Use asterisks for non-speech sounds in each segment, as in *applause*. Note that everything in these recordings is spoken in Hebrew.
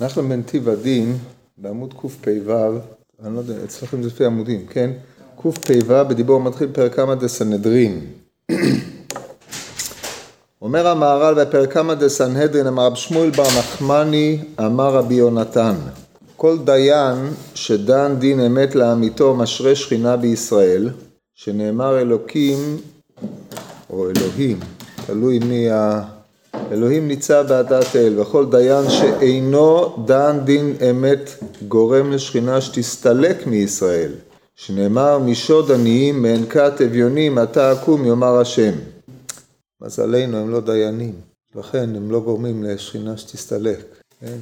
אנחנו בנתיב הדין, בעמוד קפ"ו, אני לא יודע, אצלכם זה לפי עמודים, כן? קפ"ו בדיבור מתחיל פרק כמה דסנהדרין. אומר המהר"ל בפרק כמה דסנהדרין, אמר רב שמואל בר נחמני, אמר רבי יונתן, כל דיין שדן דין אמת לעמיתו משרה שכינה בישראל, שנאמר אלוקים, או אלוהים, תלוי מי ה... אלוהים ניצב בעדת אל, וכל דיין שאינו דן דין אמת גורם לשכינה שתסתלק מישראל, שנאמר משוד עניים מענקת אביונים אתה אקום יאמר השם. מזלנו הם לא דיינים, לכן הם לא גורמים לשכינה שתסתלק, כן?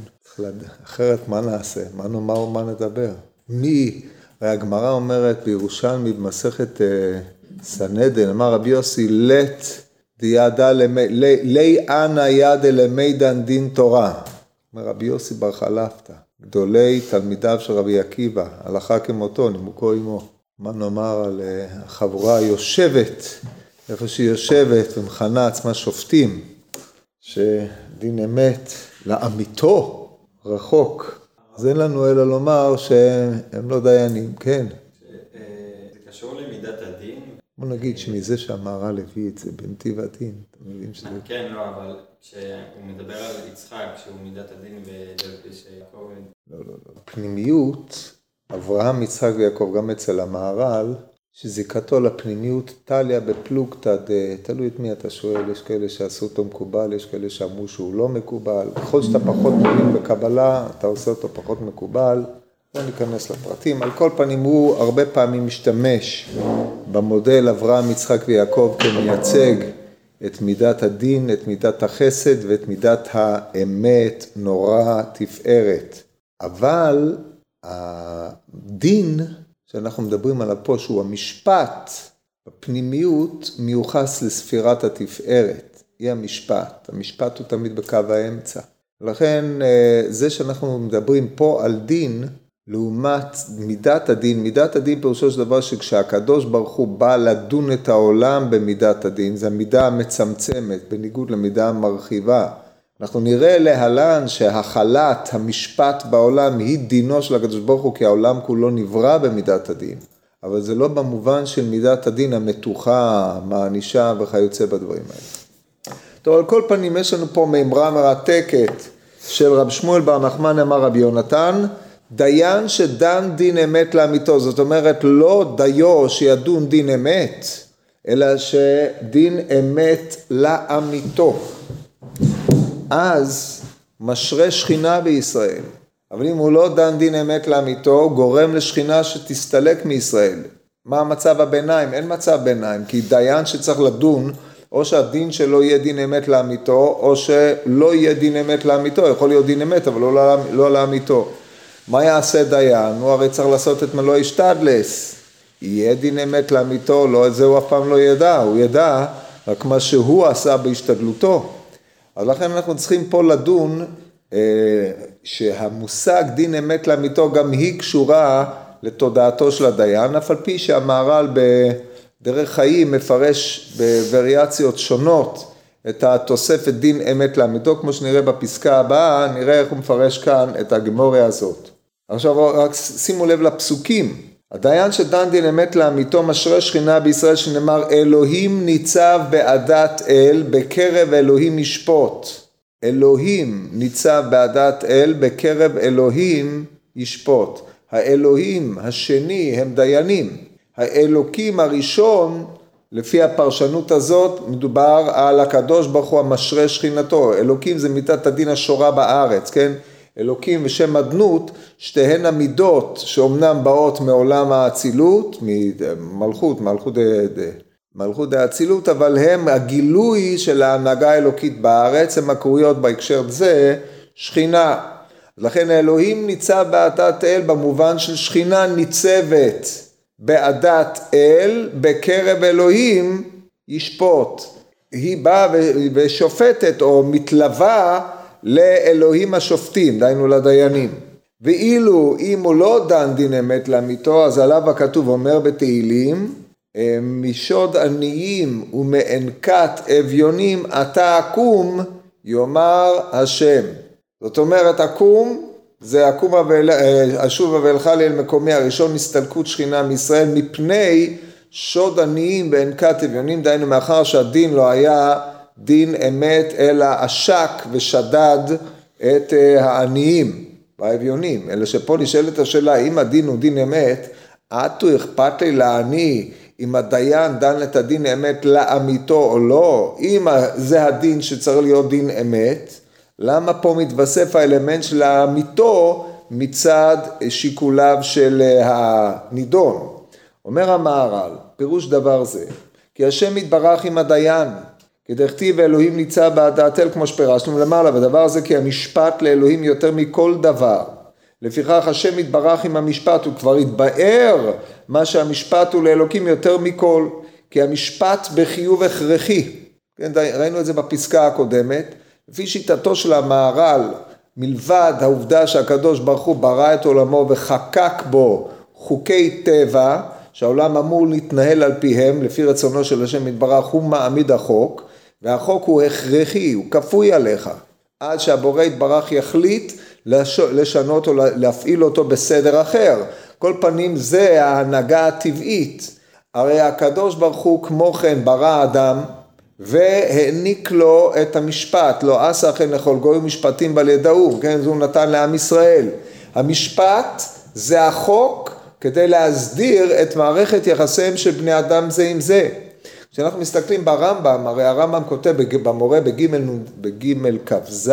אחרת מה נעשה? מה נאמר ומה נדבר? מי? הרי הגמרא אומרת בירושלמי במסכת אה, סנהדן, אמר רבי יוסי לט דידה לי אנא ידה למידן דין תורה. אומר רבי יוסי בר חלפתא, גדולי תלמידיו של רבי עקיבא, הלכה כמותו, נימוקו עמו. מה נאמר על אה, החבורה היושבת, איפה שהיא יושבת ומכנה עצמה שופטים, שדין אמת לעמיתו רחוק. אז אין לנו אלא לומר שהם לא דיינים, כן. בוא נגיד שמזה שהמהר"ל הביא את זה בנתיב הדין, אתה מבין שזה... כן, לא, אבל כשהוא מדבר על יצחק, שהוא מידת הדין ושיעקב... לא, לא, לא. פנימיות, אברהם, יצחק ויעקב, גם אצל המהר"ל, שזיקתו לפנימיות טליה בפלוגתא, תלוי את מי אתה שואל, יש כאלה שעשו אותו מקובל, יש כאלה שאמרו שהוא לא מקובל, ככל שאתה פחות מבין בקבלה, אתה עושה אותו פחות מקובל. לא ניכנס לפרטים, על כל פנים הוא הרבה פעמים משתמש במודל אברהם, יצחק ויעקב כמייצג את מידת הדין, את מידת החסד ואת מידת האמת, נורא, תפארת. אבל הדין שאנחנו מדברים עליו פה, שהוא המשפט, בפנימיות מיוחס לספירת התפארת, היא המשפט, המשפט הוא תמיד בקו האמצע. לכן אה, זה שאנחנו מדברים פה על דין, לעומת מידת הדין, מידת הדין פירושו של דבר שכשהקדוש ברוך הוא בא לדון את העולם במידת הדין, זה המידה המצמצמת, בניגוד למידה המרחיבה. אנחנו נראה להלן שהחלת המשפט בעולם היא דינו של הקדוש ברוך הוא, כי העולם כולו נברא במידת הדין. אבל זה לא במובן של מידת הדין המתוחה, מענישה וכיוצא בדברים האלה. טוב, על כל פנים יש לנו פה מימרה מרתקת של רב שמואל בר נחמן אמר רבי יונתן, דיין שדן דין אמת לאמיתו, זאת אומרת לא דיו שידון דין אמת, אלא שדין אמת לאמיתו. אז משרה שכינה בישראל, אבל אם הוא לא דן דין אמת לאמיתו, גורם לשכינה שתסתלק מישראל. מה המצב הביניים? אין מצב ביניים, כי דיין שצריך לדון, או שהדין שלו יהיה דין אמת לאמיתו, או שלא יהיה דין אמת לאמיתו, יכול להיות דין אמת, אבל לא, לא לאמיתו. מה יעשה דיין? הוא הרי צריך לעשות את מלוא השתדלס. יהיה דין אמת לאמיתו, לא, את זה הוא אף פעם לא ידע, הוא ידע רק מה שהוא עשה בהשתדלותו. אז לכן אנחנו צריכים פה לדון אה, שהמושג דין אמת לאמיתו גם היא קשורה לתודעתו של הדיין, אף על פי שהמהר"ל בדרך חיים מפרש בווריאציות שונות את התוספת דין אמת לאמיתו, כמו שנראה בפסקה הבאה, נראה איך הוא מפרש כאן את הגמוריה הזאת. עכשיו רק שימו לב לפסוקים. הדיין שדן דין אמת לאמיתו משרה שכינה בישראל שנאמר אלוהים ניצב בעדת אל בקרב אלוהים ישפוט. אלוהים ניצב בעדת אל בקרב אלוהים ישפוט. האלוהים השני הם דיינים. האלוקים הראשון לפי הפרשנות הזאת מדובר על הקדוש ברוך הוא המשרה שכינתו. אלוקים זה מיתת הדין השורה בארץ, כן? אלוקים ושם אדנות, שתיהן המידות שאומנם באות מעולם האצילות, ממלכות, מלכות, מלכות האצילות, אבל הם הגילוי של ההנהגה האלוקית בארץ, הם הקרויות בהקשר זה שכינה. לכן האלוהים ניצב בעדת אל במובן של שכינה ניצבת בעדת אל, בקרב אלוהים ישפוט. היא באה ושופטת או מתלווה לאלוהים השופטים, דהיינו לדיינים. ואילו אם הוא לא דן דין אמת לאמיתו, אז עליו הכתוב אומר בתהילים, משוד עניים ומענקת אביונים אתה אקום, יאמר השם. זאת אומרת, עקום זה עקום אה, אשובה ואלך לי אל מקומי הראשון, הסתלקות שכינה מישראל מפני שוד עניים בענקת אביונים, דהיינו מאחר שהדין לא היה דין אמת, אלא עשק ושדד את אה, העניים והאביונים. אלא שפה נשאלת השאלה, אם הדין הוא דין אמת, עטו אכפת לי לעני אם הדיין דן את הדין אמת לאמיתו או לא, אם זה הדין שצריך להיות דין אמת, למה פה מתווסף האלמנט של האמיתו מצד שיקוליו של הנידון? אומר המהר"ל, פירוש דבר זה, כי השם יתברך עם הדיין, כדכתיב אלוהים ניצב בעדתל כמו שפירשנו למעלה, ודבר הזה כי המשפט לאלוהים יותר מכל דבר. לפיכך השם יתברך עם המשפט, הוא כבר התבאר מה שהמשפט הוא לאלוקים יותר מכל, כי המשפט בחיוב הכרחי. כן, ראינו את זה בפסקה הקודמת. לפי שיטתו של המהר"ל, מלבד העובדה שהקדוש ברוך הוא ברא את עולמו וחקק בו חוקי טבע, שהעולם אמור להתנהל על פיהם, לפי רצונו של השם יתברך, הוא מעמיד החוק, והחוק הוא הכרחי, הוא כפוי עליך, עד שהבורא יתברך יחליט לשנות או להפעיל אותו בסדר אחר. כל פנים זה ההנהגה הטבעית. הרי הקדוש ברוך הוא כמו כן ברא אדם והעניק לו את המשפט, לא עשה כן לכל גוי משפטים בל ידעו, כן, זה הוא נתן לעם ישראל. המשפט זה החוק כדי להסדיר את מערכת יחסיהם של בני אדם זה עם זה. כשאנחנו מסתכלים ברמב"ם, הרי הרמב"ם כותב במורה בג' כ"ז,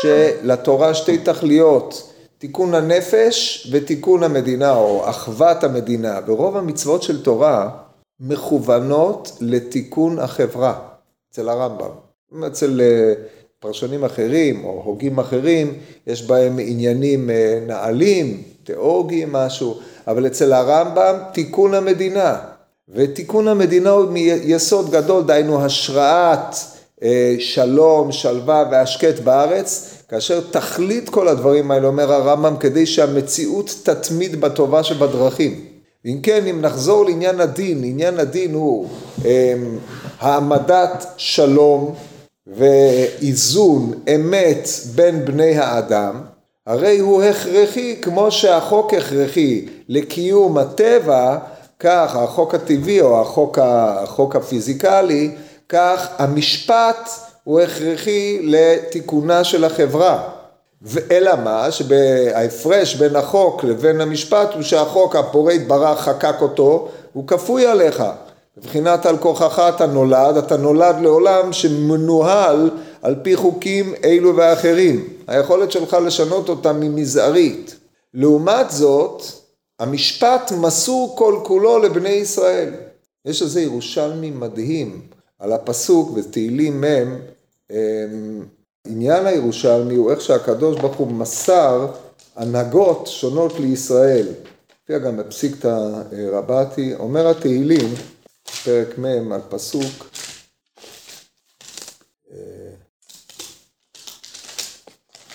שלתורה שתי תכליות, תיקון הנפש ותיקון המדינה, או אחוות המדינה. ברוב המצוות של תורה מכוונות לתיקון החברה, אצל הרמב"ם. אצל אה, פרשנים אחרים או הוגים אחרים, יש בהם עניינים אה, נעלים, תיאורגיים, משהו, אבל אצל הרמב"ם תיקון המדינה. ותיקון המדינה הוא מיסוד גדול, דהיינו השראת אה, שלום, שלווה והשקט בארץ, כאשר תכלית כל הדברים האלה, אומר הרמב"ם, כדי שהמציאות תתמיד בטובה שבדרכים. אם כן, אם נחזור לעניין הדין, עניין הדין הוא אמ, העמדת שלום ואיזון אמת בין בני האדם, הרי הוא הכרחי כמו שהחוק הכרחי לקיום הטבע, כך החוק הטבעי או החוק, החוק הפיזיקלי, כך המשפט הוא הכרחי לתיקונה של החברה. אלא מה? שההפרש בין החוק לבין המשפט הוא שהחוק הפורה יתברך חקק אותו, הוא כפוי עליך. מבחינת על כוחך אתה נולד, אתה נולד לעולם שמנוהל על פי חוקים אלו ואחרים. היכולת שלך לשנות אותם היא מזערית. לעומת זאת, המשפט מסור כל כולו לבני ישראל. יש איזה ירושלמי מדהים על הפסוק בתהילים מ' עניין הירושלמי הוא איך שהקדוש ברוך הוא מסר הנהגות שונות לישראל. לפי גם בפסיקתא רבתי, אומר התהילים, פרק מ' על פסוק אה,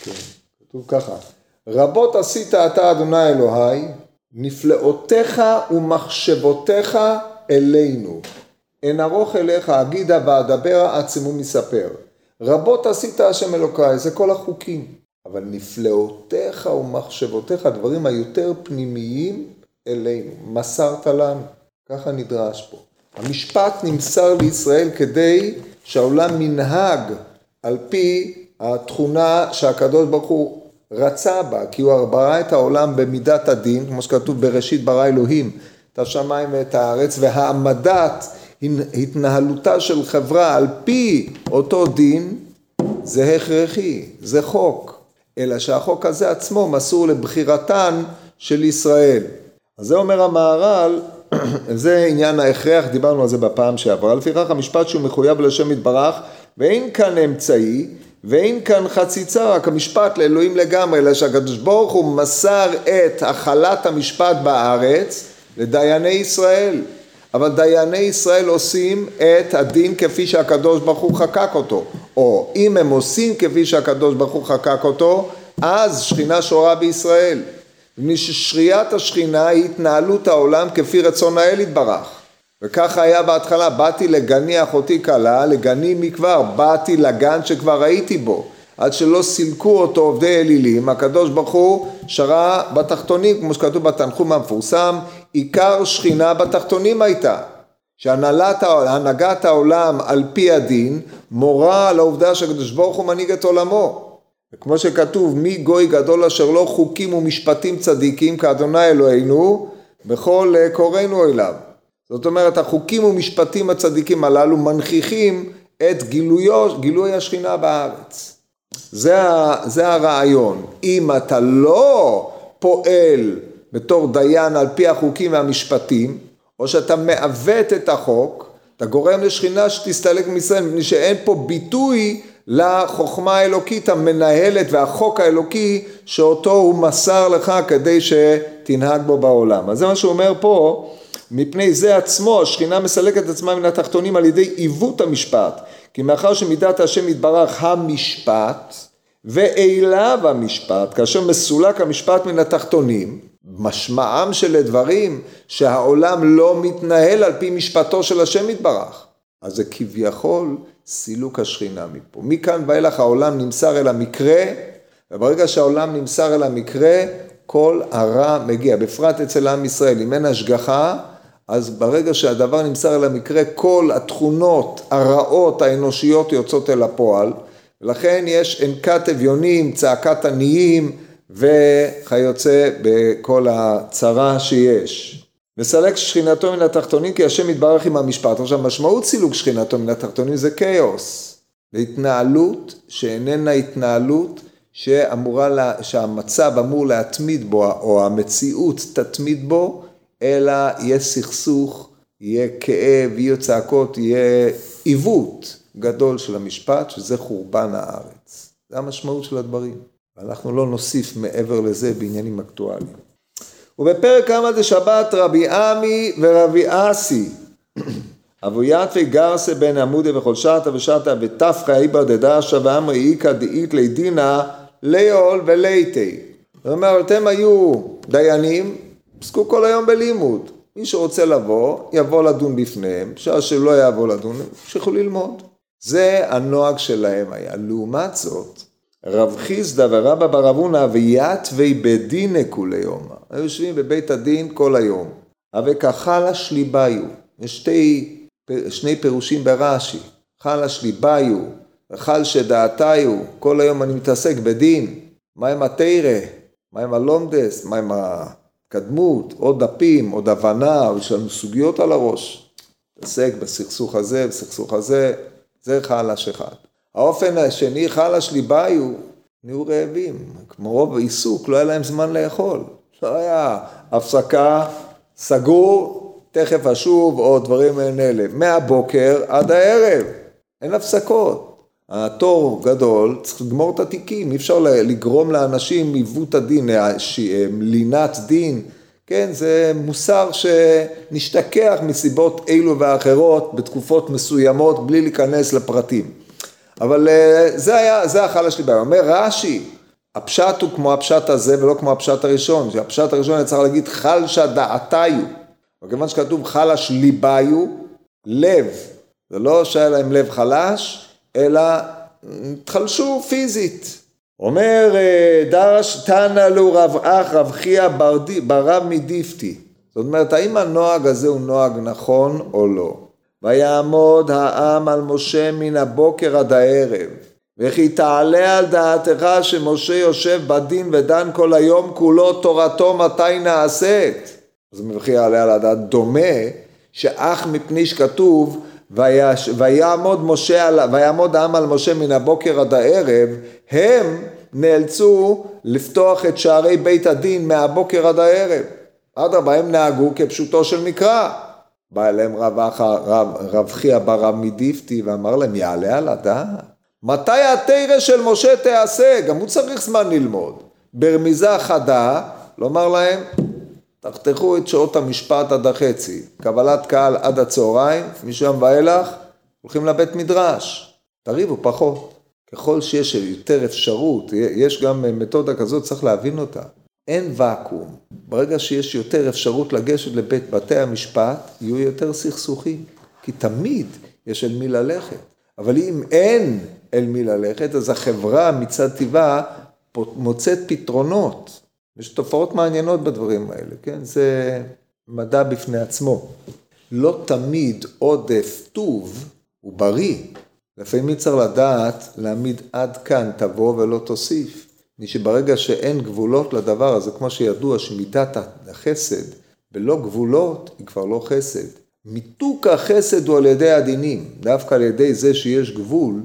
כן, כתוב ככה, רבות עשית אתה אדוני אלוהי, נפלאותיך ומחשבותיך אלינו. אין ארוך אליך אגידה ואדברה עצמו מספר. רבות עשית השם אלוקיי, זה כל החוקים. אבל נפלאותיך ומחשבותיך, הדברים היותר פנימיים אלינו, מסרת לנו. ככה נדרש פה. המשפט נמסר לישראל כדי שהעולם מנהג על פי התכונה שהקדוש ברוך הוא רצה בה, כי הוא ברא את העולם במידת הדין, כמו שכתוב בראשית ברא אלוהים את השמיים ואת הארץ, והעמדת התנהלותה של חברה על פי אותו דין זה הכרחי, זה חוק, אלא שהחוק הזה עצמו מסור לבחירתן של ישראל. אז זה אומר המהר"ל, *clears throat* זה עניין ההכרח, דיברנו על זה בפעם שעברה, לפיכך המשפט שהוא מחויב לשם יתברך ואין כאן אמצעי ואין כאן חציצה, רק המשפט לאלוהים לגמרי, אלא שהקדוש ברוך הוא מסר את החלת המשפט בארץ לדייני ישראל. אבל דייני ישראל עושים את הדין כפי שהקדוש ברוך הוא חקק אותו, או אם הם עושים כפי שהקדוש ברוך הוא חקק אותו, אז שכינה שורה בישראל. מששריית השכינה היא התנהלות העולם כפי רצון האל יתברך. וככה היה בהתחלה, באתי לגני אחותי כלה, לגני מכבר, באתי לגן שכבר הייתי בו. עד שלא סילקו אותו עובדי אלילים, הקדוש ברוך הוא שרה בתחתונים, כמו שכתוב בתנחום המפורסם, עיקר שכינה בתחתונים הייתה. שהנהגת העולם על פי הדין מורה על העובדה שהקדוש ברוך הוא מנהיג את עולמו. וכמו שכתוב, מי גוי גדול אשר לא חוקים ומשפטים צדיקים כאדוני אלוהינו, בכל קוראינו אליו. זאת אומרת, החוקים ומשפטים הצדיקים הללו מנכיחים את גילויו, גילוי השכינה בארץ. זה, זה הרעיון. אם אתה לא פועל בתור דיין על פי החוקים והמשפטים, או שאתה מעוות את החוק, אתה גורם לשכינה שתסתלק מישראל, מפני שאין פה ביטוי לחוכמה האלוקית המנהלת והחוק האלוקי שאותו הוא מסר לך כדי שתנהג בו בעולם. אז זה מה שהוא אומר פה, מפני זה עצמו השכינה מסלקת עצמה מן התחתונים על ידי עיוות המשפט. כי מאחר שמידת השם יתברך המשפט ואליו המשפט, כאשר מסולק המשפט מן התחתונים, משמעם של הדברים שהעולם לא מתנהל על פי משפטו של השם יתברך. אז זה כביכול סילוק השכינה מפה. מכאן ואילך העולם נמסר אל המקרה, וברגע שהעולם נמסר אל המקרה, כל הרע מגיע, בפרט אצל עם ישראל. אם אין השגחה, אז ברגע שהדבר נמסר אל המקרה, כל התכונות הרעות האנושיות יוצאות אל הפועל, ולכן יש אנקת אביונים, צעקת עניים, וכיוצא בכל הצרה שיש. מסלק שכינתו מן התחתונים כי השם יתברך עם המשפט. עכשיו משמעות סילוק שכינתו מן התחתונים זה כאוס. והתנהלות שאיננה התנהלות שאמורה, לה, שהמצב אמור להתמיד בו, או המציאות תתמיד בו, אלא יהיה סכסוך, יהיה כאב, יהיו צעקות, יהיה עיוות גדול של המשפט, שזה חורבן הארץ. זה המשמעות של הדברים. אנחנו לא נוסיף מעבר לזה בעניינים אקטואליים. ובפרק כמה דשבת רבי עמי ורבי אסי *clears throat* אבויתבי גרסה בן עמודי וכל שטה ושטה ותפחא איבר דדרשה ואמרי איכא דאית לידינא ליאול וליתי. זאת אומרת, אתם היו דיינים, עסקו כל היום בלימוד. מי שרוצה לבוא, יבוא לדון בפניהם, בשעה שלא יבוא לדון, ימשיכו ללמוד. זה הנוהג שלהם היה. לעומת זאת, רב חיסדא ורבא בר אבונה ויתווי בדינא כולי יומא. היו יושבים בבית הדין כל היום. אבקחלש ליבאיו. יש שתי, שני פירושים ברש"י. חלש ליבאיו וחל שדעתיו. כל היום אני מתעסק בדין. מה עם התרא? מה עם הלומדס? מה עם הקדמות? עוד דפים, עוד הבנה, יש לנו סוגיות על הראש. מתעסק בסכסוך הזה, בסכסוך הזה, זה חלש אחד. האופן השני, חלש ליבאיו, נהיו רעבים. כמו רוב עיסוק, לא היה להם זמן לאכול. לא היה הפסקה, סגור, תכף אשוב, או דברים מעין אלה. מהבוקר עד הערב, אין הפסקות. התור גדול, צריך לגמור את התיקים, אי אפשר לגרום לאנשים עיוות הדין, לינת דין, כן, זה מוסר שנשתכח מסיבות אלו ואחרות בתקופות מסוימות בלי להיכנס לפרטים. אבל אה, זה היה, זה החלש לי בעיה. אומר רש"י, הפשט הוא כמו הפשט הזה ולא כמו הפשט הראשון, שהפשט הראשון היה צריך להגיד חלשה דעתיו, וכיוון שכתוב חלש ליבאיו, לב, זה לא שהיה להם לב חלש, אלא התחלשו פיזית. אומר אה, דרש תנא לו רב אח רב חייא ברב מדיפתי. זאת אומרת, האם הנוהג הזה הוא נוהג נכון או לא? ויעמוד העם על משה מן הבוקר עד הערב. וכי תעלה על דעתך שמשה יושב בדין ודן כל היום כולו תורתו מתי נעשית. אז מבחי יעלה על דומה שאך מפני שכתוב ויעמוד, משה על, ויעמוד העם על משה מן הבוקר עד הערב הם נאלצו לפתוח את שערי בית הדין מהבוקר עד הערב. אדרבה הם נהגו כפשוטו של מקרא בא אליהם רב רב, רב חייא ברב מדיפתי ואמר להם יעלה על הדעת? מתי התרא של משה תיעשה? גם הוא צריך זמן ללמוד. ברמיזה חדה, לומר להם, תחתכו את שעות המשפט עד החצי, קבלת קהל עד הצהריים, משם ואילך, הולכים לבית מדרש, תריבו פחות. ככל שיש יותר אפשרות, יש גם מתודה כזאת, צריך להבין אותה. אין ואקום. ברגע שיש יותר אפשרות לגשת לבית בתי המשפט, יהיו יותר סכסוכים. כי תמיד יש אל מי ללכת. אבל אם אין אל מי ללכת, אז החברה מצד טבעה מוצאת פתרונות. יש תופעות מעניינות בדברים האלה, כן? זה מדע בפני עצמו. לא תמיד עודף טוב הוא בריא. לפעמים צריך לדעת להעמיד עד כאן תבוא ולא תוסיף. מי שברגע שאין גבולות לדבר הזה, כמו שידוע שמידת החסד בלא גבולות היא כבר לא חסד. מיתוק החסד הוא על ידי הדינים, דווקא על ידי זה שיש גבול,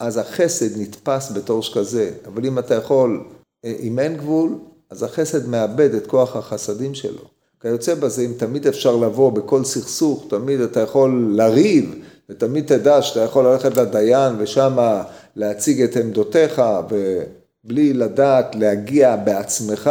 אז החסד נתפס בתור שכזה. אבל אם אתה יכול, אה, אם אין גבול, אז החסד מאבד את כוח החסדים שלו. כיוצא בזה, אם תמיד אפשר לבוא בכל סכסוך, תמיד אתה יכול לריב, ותמיד תדע שאתה יכול ללכת לדיין ושמה להציג את עמדותיך, ובלי לדעת להגיע בעצמך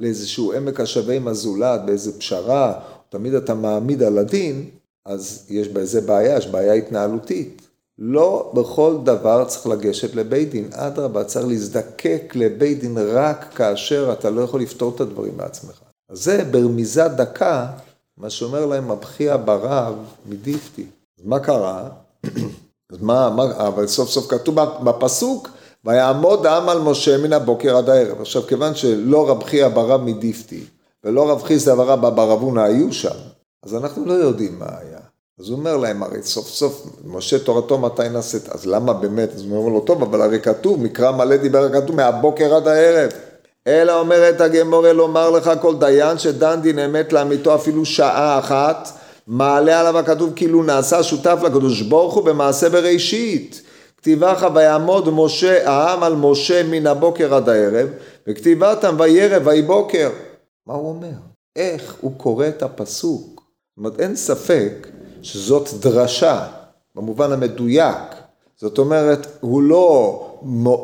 לאיזשהו עמק השווה עם הזולת, באיזה פשרה, תמיד אתה מעמיד על הדין, אז יש בזה בעיה, יש בעיה התנהלותית. לא בכל דבר צריך לגשת לבית דין, אדרבה, צריך להזדקק לבית דין רק כאשר אתה לא יכול לפתור את הדברים בעצמך. אז זה ברמיזה דקה, מה שאומר להם הבכייה ברב מדיפתי. אז מה קרה? *clears throat* אז מה, מה, אבל סוף סוף כתוב בפסוק, ויעמוד העם על משה מן הבוקר עד הערב. עכשיו, כיוון שלא רב חייא ברב מדיפתי, ולא רב חיסדא ברב ברבונה היו שם, אז אנחנו לא יודעים מה היה. אז הוא אומר להם, הרי סוף סוף, משה תורתו מתי נעשית, אז למה באמת? אז הוא אומר לו, טוב, אבל הרי כתוב, מקרא מלא דיבר כתוב מהבוקר עד הערב. אלא אומרת הגמורה לומר לך כל דיין שדן דין אמת לאמיתו אפילו שעה אחת, מעלה עליו הכתוב כאילו נעשה שותף לקדוש ברוך הוא במעשה בראשית. כתיבך ויעמוד משה העם על משה מן הבוקר עד הערב, וכתיבתם וירב ויהי בוקר. מה הוא אומר? איך הוא קורא את הפסוק? זאת אומרת, אין ספק שזאת דרשה, במובן המדויק. זאת אומרת, הוא לא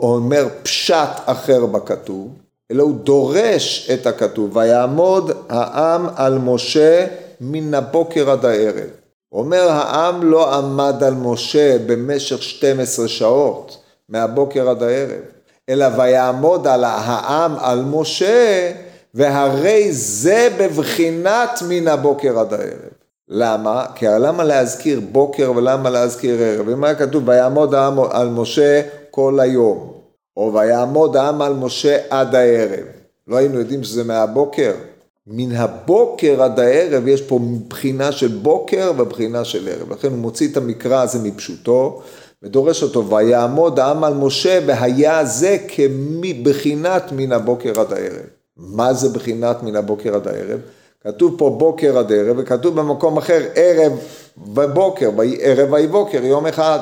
אומר פשט אחר בכתוב, אלא הוא דורש את הכתוב, ויעמוד העם על משה מן הבוקר עד הערב. אומר העם לא עמד על משה במשך 12 שעות, מהבוקר עד הערב, אלא ויעמוד על העם על משה, והרי זה בבחינת מן הבוקר עד הערב. למה? כי למה להזכיר בוקר ולמה להזכיר ערב? היה כתוב ויעמוד העם על משה כל היום, או ויעמוד העם על משה עד הערב, לא היינו יודעים שזה מהבוקר? מן הבוקר עד הערב יש פה בחינה של בוקר ובחינה של ערב. לכן הוא מוציא את המקרא הזה מפשוטו ודורש אותו, ויעמוד העם על משה והיה זה כבחינת מן הבוקר עד הערב. מה זה בחינת מן הבוקר עד הערב? כתוב פה בוקר עד ערב, וכתוב במקום אחר ערב ובוקר, ערב ויהי בוקר, יום אחד.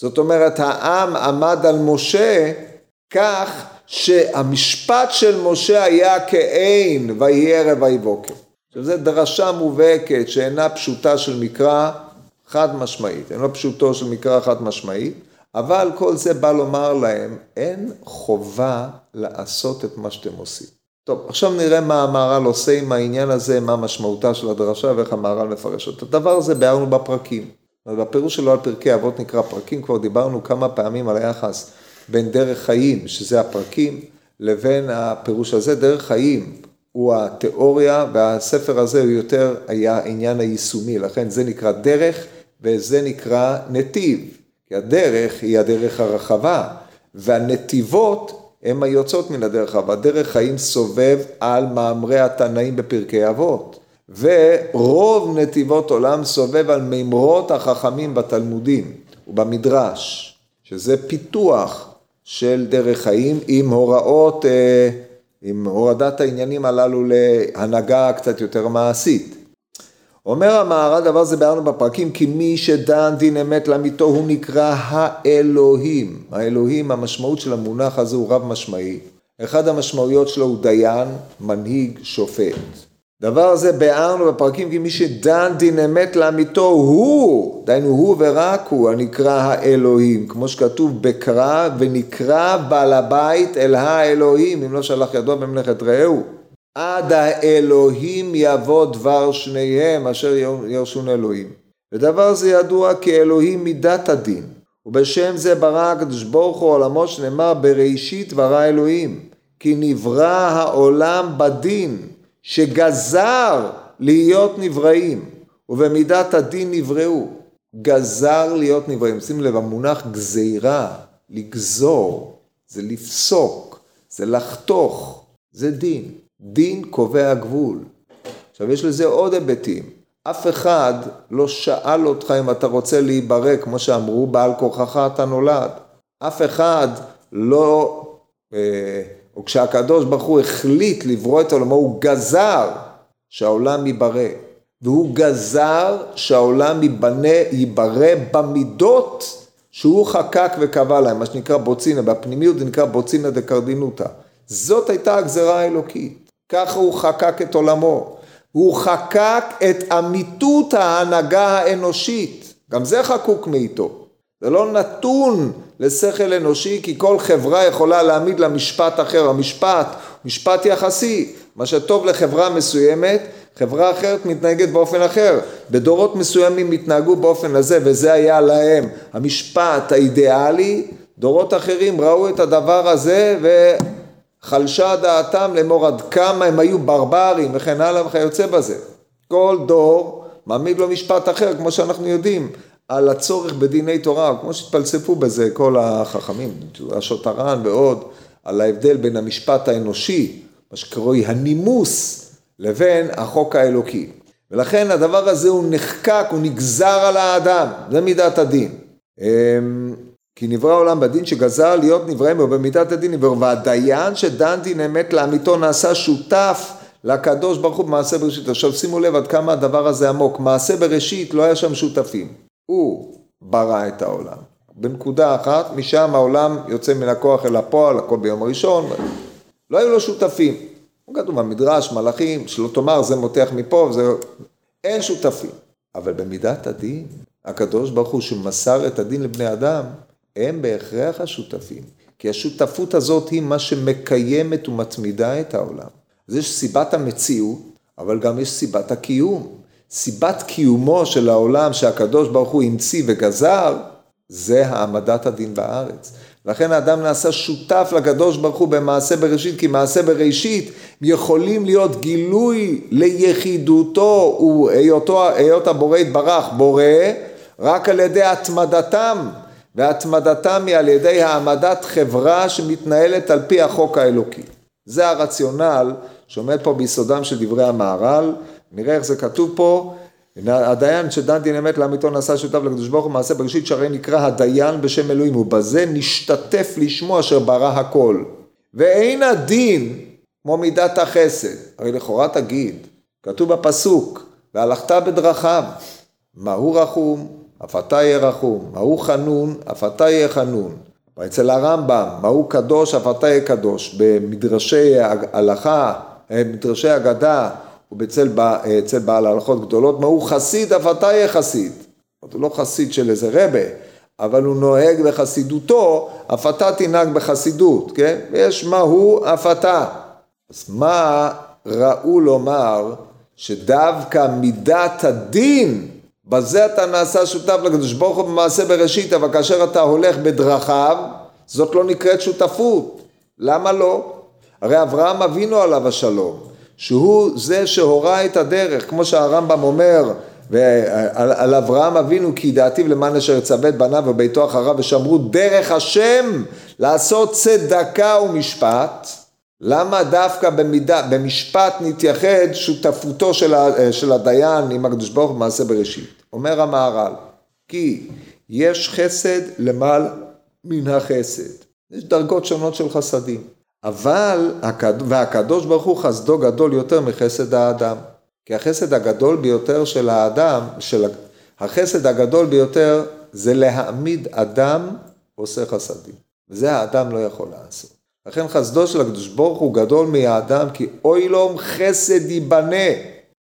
זאת אומרת, העם עמד על משה כך שהמשפט של משה היה כעין, ויהי ערב ויהי בוקר. עכשיו זו דרשה מובהקת שאינה פשוטה של מקרא חד משמעית, אינה פשוטו של מקרא חד משמעית, אבל כל זה בא לומר להם, אין חובה לעשות את מה שאתם עושים. טוב, עכשיו נראה מה המהר"ל עושה עם העניין הזה, מה משמעותה של הדרשה ואיך המהר"ל מפרש אותו. את הדבר הזה ביארנו בפרקים. בפירוש שלו על פרקי אבות נקרא פרקים, כבר דיברנו כמה פעמים על היחס בין דרך חיים, שזה הפרקים, לבין הפירוש הזה. דרך חיים הוא התיאוריה, והספר הזה הוא יותר היה העניין היישומי, לכן זה נקרא דרך וזה נקרא נתיב. כי הדרך היא הדרך הרחבה, והנתיבות הם היוצאות מן הדרך הרחבה. דרך חיים סובב על מאמרי התנאים בפרקי אבות. ורוב נתיבות עולם סובב על מימרות החכמים בתלמודים ובמדרש, שזה פיתוח של דרך חיים עם הוראות, אה, עם הורדת העניינים הללו להנהגה קצת יותר מעשית. אומר המהר"ל דבר זה ביארנו בפרקים כי מי שדן דין אמת לאמיתו הוא נקרא האלוהים. האלוהים המשמעות של המונח הזה הוא רב משמעי. אחד המשמעויות שלו הוא דיין, מנהיג, שופט. דבר זה ביארנו בפרקים כי מי שדן דין אמת לאמיתו הוא, דהיינו הוא ורק הוא הנקרא האלוהים, כמו שכתוב בקרא ונקרא בעל הבית אל האלוהים, אם לא שלח ידו במלאכת רעהו. עד האלוהים יבוא דבר שניהם אשר ירשון אלוהים. ודבר זה ידוע כאלוהים מידת הדין, ובשם זה ברא הקדוש ברוך הוא עולמו שנאמר בראשית ברא אלוהים, כי נברא העולם בדין. שגזר להיות נבראים, ובמידת הדין נבראו. גזר להיות נבראים. שים לב, המונח גזירה, לגזור, זה לפסוק, זה לחתוך, זה דין. דין קובע גבול. עכשיו יש לזה עוד היבטים. אף אחד לא שאל אותך אם אתה רוצה להיברא, כמו שאמרו, בעל כורחך אתה נולד. אף אחד לא, אה, או כשהקדוש ברוך הוא החליט לברוא את העולמו, הוא גזר שהעולם ייברא. והוא גזר שהעולם ייבנה, ייברא במידות שהוא חקק וקבע להם, מה שנקרא בוצינה, בפנימיות זה נקרא בוצינה דקרדינותא. זאת הייתה הגזרה האלוקית, ככה הוא חקק את עולמו. הוא חקק את אמיתות ההנהגה האנושית, גם זה חקוק מאיתו. זה לא נתון לשכל אנושי, כי כל חברה יכולה להעמיד לה משפט אחר. המשפט, משפט יחסי. מה שטוב לחברה מסוימת, חברה אחרת מתנהגת באופן אחר. בדורות מסוימים התנהגו באופן הזה, וזה היה להם המשפט האידיאלי. דורות אחרים ראו את הדבר הזה וחלשה דעתם לאמור עד כמה הם היו ברברים וכן הלאה וכיוצא בזה. כל דור מעמיד לו משפט אחר, כמו שאנחנו יודעים. על הצורך בדיני תורה, כמו שהתפלספו בזה כל החכמים, השוטרן ועוד, על ההבדל בין המשפט האנושי, מה שקרוי הנימוס, לבין החוק האלוקי. ולכן הדבר הזה הוא נחקק, הוא נגזר על האדם, זה מידת הדין. כי נברא העולם בדין שגזר להיות נבראים בו במידת הדין נברא, והדיין שדן דין אמת לאמיתו נעשה שותף לקדוש ברוך הוא במעשה בראשית. עכשיו שימו לב עד כמה הדבר הזה עמוק, מעשה בראשית לא היה שם שותפים. הוא ברא את העולם. בנקודה אחת, משם העולם יוצא מן הכוח אל הפועל, הכל ביום הראשון, לא היו לו שותפים. כתוב במדרש, מלאכים, שלא תאמר זה מותח מפה, זה... אין שותפים. אבל במידת הדין, הקדוש ברוך הוא שמסר את הדין לבני אדם, הם בהכרח השותפים. כי השותפות הזאת היא מה שמקיימת ומתמידה את העולם. אז יש סיבת המציאות, אבל גם יש סיבת הקיום. סיבת קיומו של העולם שהקדוש ברוך הוא המציא וגזר, זה העמדת הדין בארץ. לכן האדם נעשה שותף לקדוש ברוך הוא במעשה בראשית, כי מעשה בראשית יכולים להיות גילוי ליחידותו והיות הבורא יתברך בורא רק על ידי התמדתם, והתמדתם היא על ידי העמדת חברה שמתנהלת על פי החוק האלוקי. זה הרציונל שעומד פה ביסודם של דברי המהר"ל, נראה איך זה כתוב פה, הדיין שדן דין אמת לאמיתו נעשה שותף לקדוש ברוך הוא מעשה בראשית שהרי נקרא הדיין בשם אלוהים ובזה נשתתף לשמו אשר ברא הכל. ואין הדין כמו מידת החסד. הרי לכאורה תגיד כתוב בפסוק והלכת בדרכיו מהו רחום אף אתה יהיה רחום מהו חנון אף אתה יהיה חנון ואצל הרמב"ם מהו קדוש אף אתה יהיה קדוש במדרשי הלכה מדרשי אגדה ובצל בעל הלכות גדולות, מה הוא חסיד, אף אתה יהיה חסיד. הוא לא חסיד של איזה רבה, אבל הוא נוהג בחסידותו, אף אתה תנהג בחסידות, כן? ויש מה הוא, אף אתה. אז מה ראו לומר שדווקא מידת הדין, בזה אתה נעשה שותף לקדוש ברוך הוא במעשה בראשית, אבל כאשר אתה הולך בדרכיו, זאת לא נקראת שותפות. למה לא? הרי אברהם אבינו עליו השלום. שהוא זה שהורה את הדרך, כמו שהרמב"ם אומר, ועל על אברהם אבינו כי דעתיו למען אשר יצווה את בניו וביתו אחריו ושמרו דרך השם לעשות צדקה ומשפט. למה דווקא במידה, במשפט נתייחד שותפותו של, של הדיין עם הקדוש ברוך הוא בראשית? אומר המהר"ל, כי יש חסד למעלה מן החסד. יש דרגות שונות של חסדים. אבל, והקדוש ברוך הוא חסדו גדול יותר מחסד האדם. כי החסד הגדול ביותר של האדם, של החסד הגדול ביותר זה להעמיד אדם עושה חסדים. וזה האדם לא יכול לעשות. לכן חסדו של הקדוש ברוך הוא גדול מהאדם, כי אוי לו חסד ייבנה.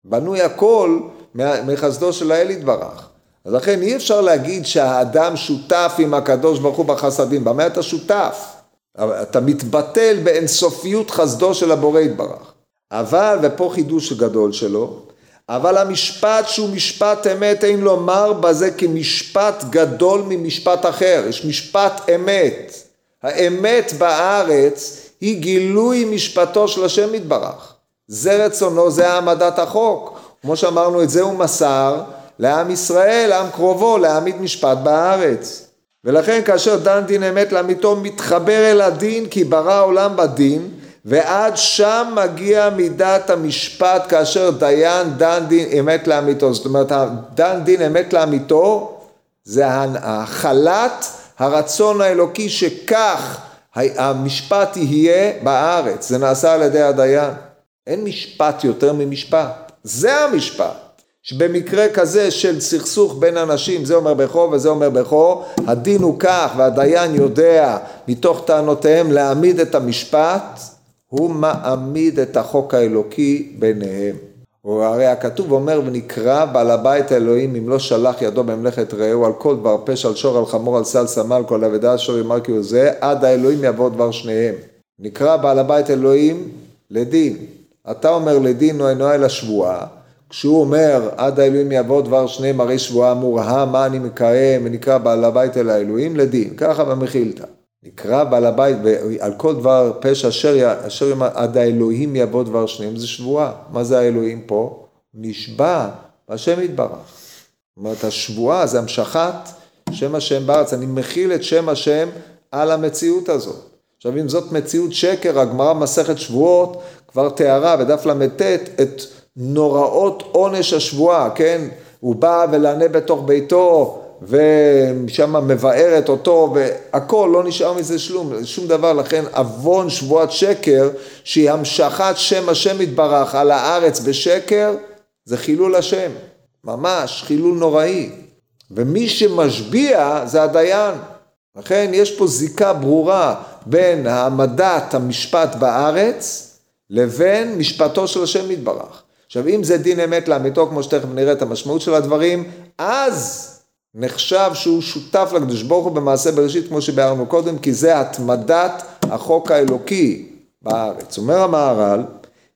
בנוי הכל מחסדו של האל יתברך. אז לכן אי אפשר להגיד שהאדם שותף עם הקדוש ברוך הוא בחסדים. במה אתה שותף? אתה מתבטל באינסופיות חסדו של הבורא יתברך. אבל, ופה חידוש גדול שלו, אבל המשפט שהוא משפט אמת אין לומר בזה כמשפט גדול ממשפט אחר, יש משפט אמת. האמת בארץ היא גילוי משפטו של השם יתברך. זה רצונו, זה העמדת החוק. כמו שאמרנו, את זה הוא מסר לעם ישראל, לעם קרובו, להעמיד משפט בארץ. ולכן כאשר דן דין אמת לאמיתו מתחבר אל הדין כי ברא עולם בדין ועד שם מגיע מידת המשפט כאשר דיין דן דין אמת לאמיתו. זאת אומרת, דן דין אמת לאמיתו זה החלת הרצון האלוקי שכך המשפט יהיה בארץ. זה נעשה על ידי הדיין. אין משפט יותר ממשפט. זה המשפט. שבמקרה כזה של סכסוך בין אנשים, זה אומר בכו וזה אומר בכו, הדין הוא כך והדיין יודע מתוך טענותיהם להעמיד את המשפט, הוא מעמיד את החוק האלוקי ביניהם. הוא הרי הכתוב אומר ונקרא בעל הבית האלוהים אם לא שלח ידו במלאכת רעהו על כל דבר פשע על שור על חמור על סל סמל כל אבדה אשר יאמר כי הוא זה עד האלוהים יבוא דבר שניהם. נקרא בעל הבית אלוהים לדין. אתה אומר לדין או אינו אלא שבועה כשהוא אומר עד האלוהים יבוא דבר שניהם הרי שבועה אמור מה אני מקיים ונקרא בעל הבית אל האלוהים לדין ככה במחילתא נקרא בעל הבית, על כל דבר פשע אשר, אשר עד האלוהים יבוא דבר שניהם, זה שבועה. מה זה האלוהים פה? נשבע השם יתברך. זאת אומרת, השבועה זה המשכת שם השם בארץ. אני מכיל את שם השם על המציאות הזאת. עכשיו, אם זאת מציאות שקר, הגמרא במסכת שבועות כבר תיארה בדף ל"ט את נוראות עונש השבועה, כן? הוא בא ולענה בתוך ביתו ושם מבארת אותו והכל, לא נשאר מזה שלום, שום דבר, לכן עוון שבועת שקר שהיא המשכת שם השם יתברך על הארץ בשקר זה חילול השם, ממש חילול נוראי. ומי שמשביע זה הדיין, לכן יש פה זיקה ברורה בין העמדת המשפט בארץ לבין משפטו של השם יתברך. עכשיו אם זה דין אמת לאמיתו כמו שתכף נראה את המשמעות של הדברים, אז נחשב שהוא שותף לקדוש ברוך הוא במעשה בראשית כמו שביארנו קודם, כי זה התמדת החוק האלוקי בארץ. אומר המהר"ל,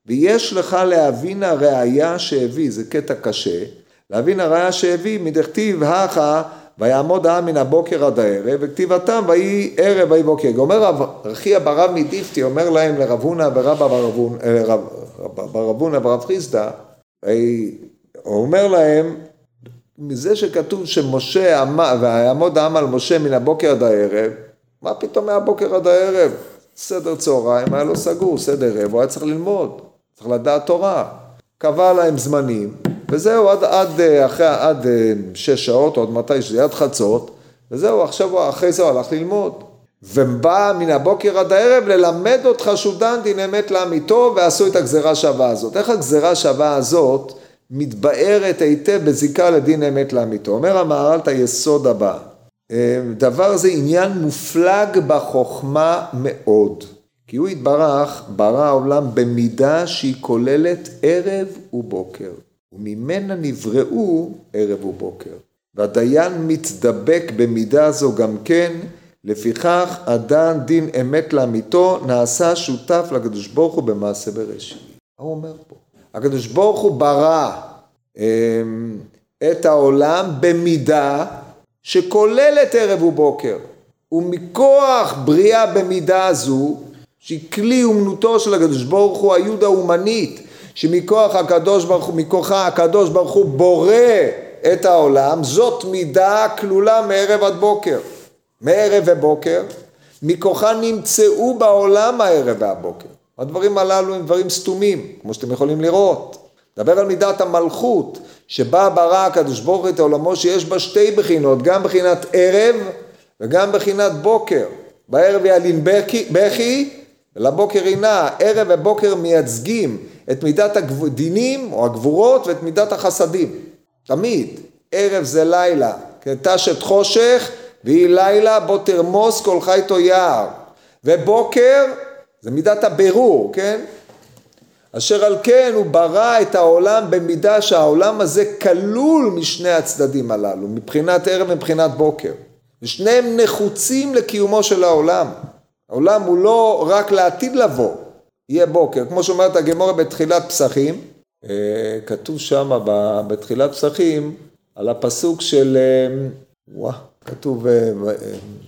ויש לך להבין הראייה שהביא, זה קטע קשה, להבין הראייה שהביא מדכתיב הכה ויעמוד העם מן הבוקר עד הערב, וכתיבתם ויהי ערב ויהי בוקר. אומר רב רכיה ברב מדיפתי, אומר להם לרב הונא ורבא ברב הונא ורב חיסדא, הוא אומר להם מזה שכתוב שמשה אמר, ויעמוד העם על משה מן הבוקר עד הערב, מה פתאום מהבוקר עד הערב? סדר צהריים היה לו סגור, סדר ערב, הוא היה צריך ללמוד, צריך לדעת תורה. קבע להם זמנים, וזהו, עד, עד, אחרי, עד שש שעות, או עד מתי שזה, עד חצות, וזהו, עכשיו אחרי זה הוא הלך ללמוד. ובא מן הבוקר עד הערב ללמד אותך שהוא דן דין אמת לאמיתו, ועשו את הגזרה שווה הזאת. איך הגזרה שווה הזאת? מתבארת היטב בזיקה לדין אמת לאמיתו. אומר המהר"ל את היסוד הבא, אה, דבר זה עניין מופלג בחוכמה מאוד, כי הוא יתברך ברא העולם במידה שהיא כוללת ערב ובוקר, וממנה נבראו ערב ובוקר. והדיין מתדבק במידה זו גם כן, לפיכך הדן דין אמת לאמיתו נעשה שותף לקדוש ברוך הוא במעשה בראשית. מה הוא אומר פה? הקדוש ברוך הוא ברא אמ, את העולם במידה שכוללת ערב ובוקר. ומכוח בריאה במידה זו, שהיא כלי אומנותו של הקדוש ברוך הוא, היוד האומנית, שמכוח הקדוש ברוך הוא, מכוחה הקדוש ברוך הוא בורא את העולם, זאת מידה כלולה מערב עד בוקר. מערב ובוקר, מכוחה נמצאו בעולם הערב והבוקר. הדברים הללו הם דברים סתומים, כמו שאתם יכולים לראות. דבר על מידת המלכות, שבה ברא הקדוש ברוך הוא את עולמו שיש בה שתי בחינות, גם בחינת ערב וגם בחינת בוקר. בערב ילין בכי ולבוקר עינה. ערב ובוקר מייצגים את מידת הדינים או הגבורות ואת מידת החסדים. תמיד. ערב זה לילה, תשת חושך והיא לילה בו תרמוס כל חייתו יער. ובוקר זה מידת הבירור, כן? אשר על כן הוא ברא את העולם במידה שהעולם הזה כלול משני הצדדים הללו, מבחינת ערב ומבחינת בוקר. ושניהם נחוצים לקיומו של העולם. העולם הוא לא רק לעתיד לבוא, יהיה בוקר. כמו שאומרת הגמורה בתחילת פסחים, אה, כתוב שם בתחילת פסחים על הפסוק של, אה, וואה, כתוב, אה,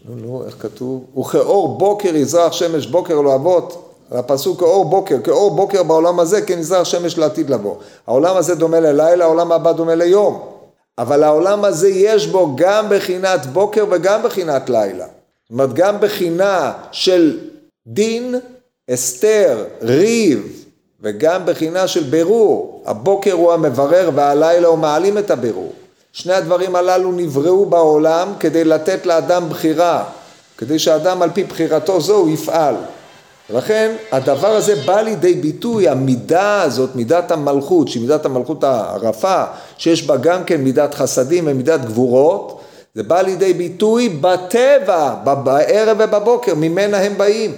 נו נו, איך כתוב? וכאור בוקר יזרח שמש בוקר לא אבות הפסוק כאור בוקר, כאור בוקר בעולם הזה כן נזרח שמש לעתיד לבוא. העולם הזה דומה ללילה, העולם הבא דומה ליום. אבל העולם הזה יש בו גם בחינת בוקר וגם בחינת לילה. זאת אומרת, גם בחינה של דין, הסתר, ריב, וגם בחינה של בירור. הבוקר הוא המברר והלילה הוא מעלים את הבירור. שני הדברים הללו נבראו בעולם כדי לתת לאדם בחירה, כדי שאדם על פי בחירתו זו הוא יפעל. ולכן הדבר הזה בא לידי ביטוי, המידה הזאת, מידת המלכות, שהיא מידת המלכות הרפה, שיש בה גם כן מידת חסדים ומידת גבורות, זה בא לידי ביטוי בטבע, בערב ובבוקר, ממנה הם באים.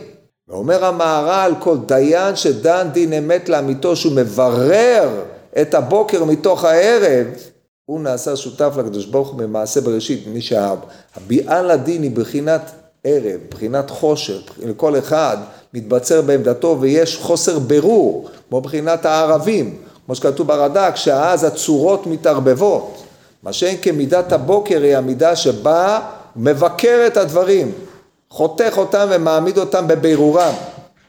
ואומר המהר"ל, כל דיין שדן דין אמת לאמיתו, שהוא מברר את הבוקר מתוך הערב, הוא נעשה שותף לקדוש ברוך הוא במעשה בראשית, מי שהביאה לדין היא בחינת ערב, בחינת חושר, לכל אחד מתבצר בעמדתו ויש חוסר ברור, כמו בחינת הערבים, כמו שכתוב ברד"ק, שאז הצורות מתערבבות. מה שאין כמידת הבוקר היא המידה שבה מבקר את הדברים, חותך אותם ומעמיד אותם בבירורם.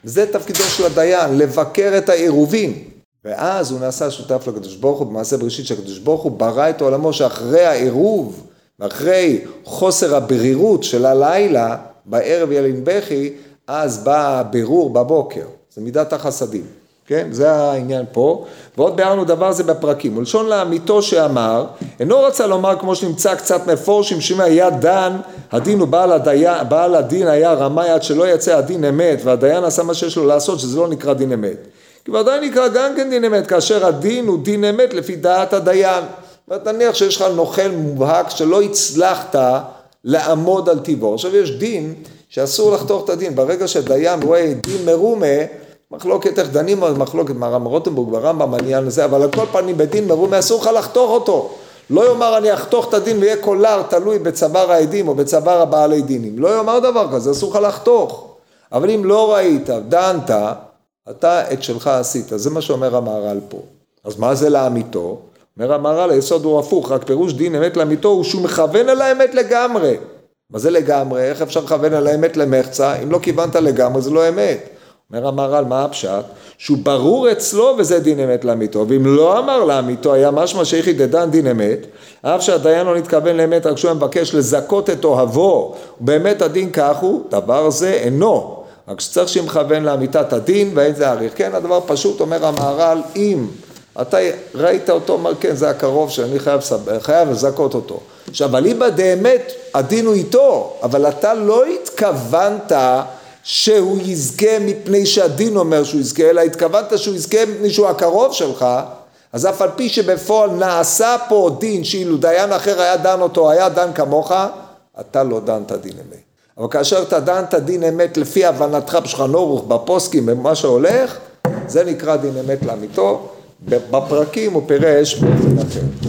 זה תפקידו של הדיין, לבקר את העירובים. ואז הוא נעשה שותף לקדוש ברוך הוא במעשה בראשית שהקדוש ברוך הוא ברא את עולמו שאחרי העירוב ואחרי חוסר הברירות של הלילה, בערב ילין בכי, אז בא הבירור בבוקר, זה מידת החסדים, כן? זה העניין פה. ועוד ביארנו דבר זה בפרקים. ולשון לאמיתו שאמר, אינו רצה לומר כמו שנמצא קצת מפורשים, שאם היה דן, הדין הוא בעל, הדיין, בעל הדין היה רמאי עד שלא יצא הדין אמת, והדיין עשה מה שיש לו לעשות, שזה לא נקרא דין אמת. כי ודאי נקרא גם כן דין אמת, כאשר הדין הוא דין אמת לפי דעת הדיין. נניח שיש לך נוכל מובהק שלא הצלחת לעמוד על טיבו. עכשיו יש דין שאסור לחתוך את הדין. ברגע שדיין רואה דין מרומה, מחלוקת איך דנים, מחלוקת מהרם רוטנבורג והרמב"ם העניין הזה, אבל על כל פנים בדין מרומה אסור לך לחתוך אותו. לא יאמר אני אחתוך את הדין ויהיה קולר תלוי בצוואר העדים או בצוואר הבעלי דינים. לא יאמר דבר כזה, אסור לך לחתוך. אבל אם לא ראית, דנת, אתה את שלך עשית. זה מה שאומר המהר"ל פה. אז מה זה לאמיתו? אומר המהר"ל, היסוד הוא הפוך, רק פירוש דין אמת לאמיתו הוא שהוא מכוון על האמת לגמרי. מה זה לגמרי? איך אפשר לכוון על האמת למחצה? אם לא כיוונת לגמרי זה לא אמת. אומר המהר"ל, מה הפשט? שהוא ברור אצלו וזה דין אמת לאמיתו, ואם לא אמר לאמיתו היה משמע שאיכי דדן דין אמת, אף שהדיין לא נתכוון לאמת, רק שהוא מבקש לזכות את אוהבו, ובאמת הדין כך הוא, דבר זה אינו, רק שצריך שמכוון לאמיתת הדין ואין זה אריך. כן, הדבר פשוט, אומר המהר"ל, אם אתה ראית אותו, אומר כן, זה הקרוב שאני חייב, חייב לזכות אותו. עכשיו, אליבא דאמת, הדין הוא איתו, אבל אתה לא התכוונת שהוא יזכה מפני שהדין אומר שהוא יזכה, אלא התכוונת שהוא יזכה מפני שהוא הקרוב שלך, אז אף על פי שבפועל נעשה פה דין שאילו דיין אחר היה דן אותו, היה דן כמוך, אתה לא דנת דין אמת. אבל כאשר אתה דן את הדין אמת לפי הבנתך בשולחן אורוך, בפוסקים, במה שהולך, זה נקרא דין אמת לאמיתו. בפרקים הוא פירש באופן אחר.